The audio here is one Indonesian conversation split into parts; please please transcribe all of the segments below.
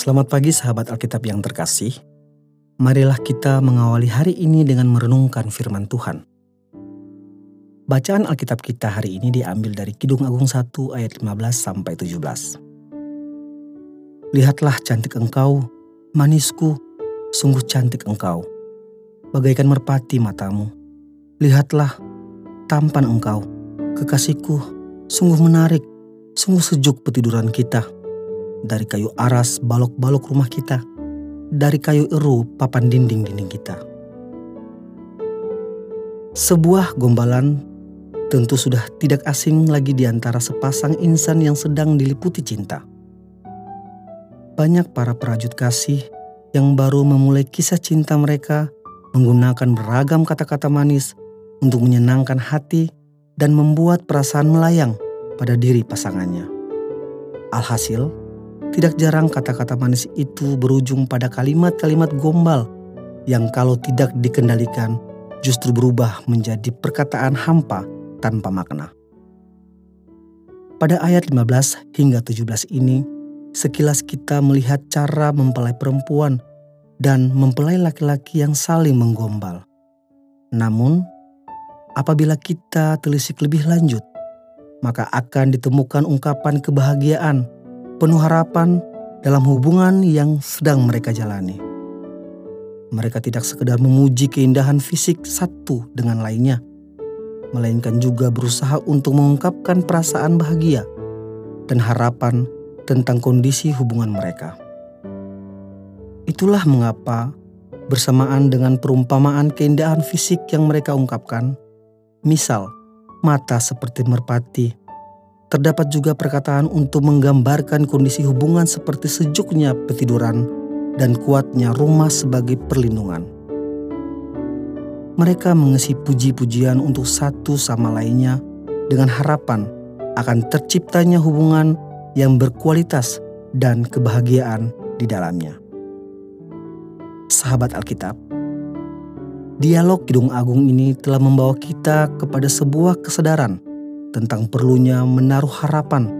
Selamat pagi sahabat Alkitab yang terkasih. Marilah kita mengawali hari ini dengan merenungkan firman Tuhan. Bacaan Alkitab kita hari ini diambil dari Kidung Agung 1 ayat 15 sampai 17. Lihatlah cantik engkau, manisku, sungguh cantik engkau. Bagaikan merpati matamu. Lihatlah tampan engkau, kekasihku, sungguh menarik, sungguh sejuk petiduran kita dari kayu aras balok-balok rumah kita, dari kayu eru papan dinding-dinding kita. Sebuah gombalan tentu sudah tidak asing lagi di antara sepasang insan yang sedang diliputi cinta. Banyak para perajut kasih yang baru memulai kisah cinta mereka menggunakan beragam kata-kata manis untuk menyenangkan hati dan membuat perasaan melayang pada diri pasangannya. Alhasil, tidak jarang kata-kata manis itu berujung pada kalimat-kalimat gombal yang kalau tidak dikendalikan justru berubah menjadi perkataan hampa tanpa makna. Pada ayat 15 hingga 17 ini, sekilas kita melihat cara mempelai perempuan dan mempelai laki-laki yang saling menggombal. Namun, apabila kita telisik lebih lanjut, maka akan ditemukan ungkapan kebahagiaan penuh harapan dalam hubungan yang sedang mereka jalani. Mereka tidak sekedar memuji keindahan fisik satu dengan lainnya, melainkan juga berusaha untuk mengungkapkan perasaan bahagia dan harapan tentang kondisi hubungan mereka. Itulah mengapa bersamaan dengan perumpamaan keindahan fisik yang mereka ungkapkan, misal mata seperti merpati Terdapat juga perkataan untuk menggambarkan kondisi hubungan seperti sejuknya petiduran dan kuatnya rumah sebagai perlindungan. Mereka mengisi puji-pujian untuk satu sama lainnya dengan harapan akan terciptanya hubungan yang berkualitas dan kebahagiaan di dalamnya. Sahabat Alkitab, dialog Kidung Agung ini telah membawa kita kepada sebuah kesadaran – tentang perlunya menaruh harapan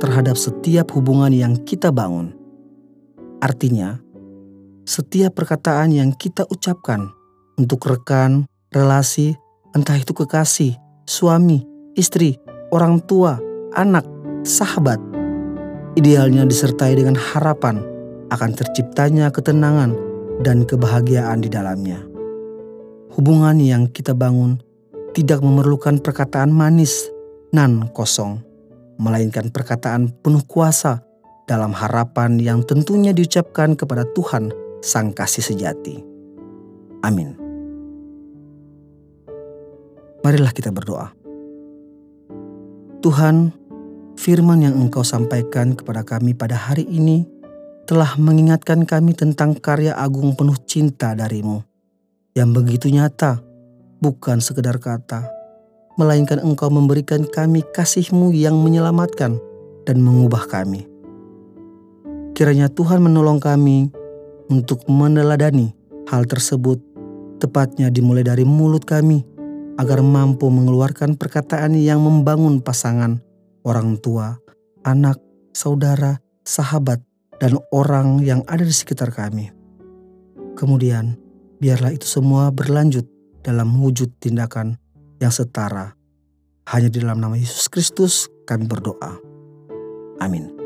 terhadap setiap hubungan yang kita bangun. Artinya, setiap perkataan yang kita ucapkan untuk rekan, relasi, entah itu kekasih, suami, istri, orang tua, anak, sahabat, idealnya disertai dengan harapan akan terciptanya ketenangan dan kebahagiaan di dalamnya. Hubungan yang kita bangun tidak memerlukan perkataan manis nan kosong, melainkan perkataan penuh kuasa dalam harapan yang tentunya diucapkan kepada Tuhan Sang Kasih Sejati. Amin. Marilah kita berdoa. Tuhan, firman yang Engkau sampaikan kepada kami pada hari ini telah mengingatkan kami tentang karya agung penuh cinta darimu yang begitu nyata, bukan sekedar kata, melainkan Engkau memberikan kami kasih-Mu yang menyelamatkan dan mengubah kami. Kiranya Tuhan menolong kami untuk meneladani hal tersebut, tepatnya dimulai dari mulut kami, agar mampu mengeluarkan perkataan yang membangun pasangan, orang tua, anak, saudara, sahabat, dan orang yang ada di sekitar kami. Kemudian, biarlah itu semua berlanjut dalam wujud tindakan yang setara. Hanya di dalam nama Yesus Kristus kami berdoa. Amin.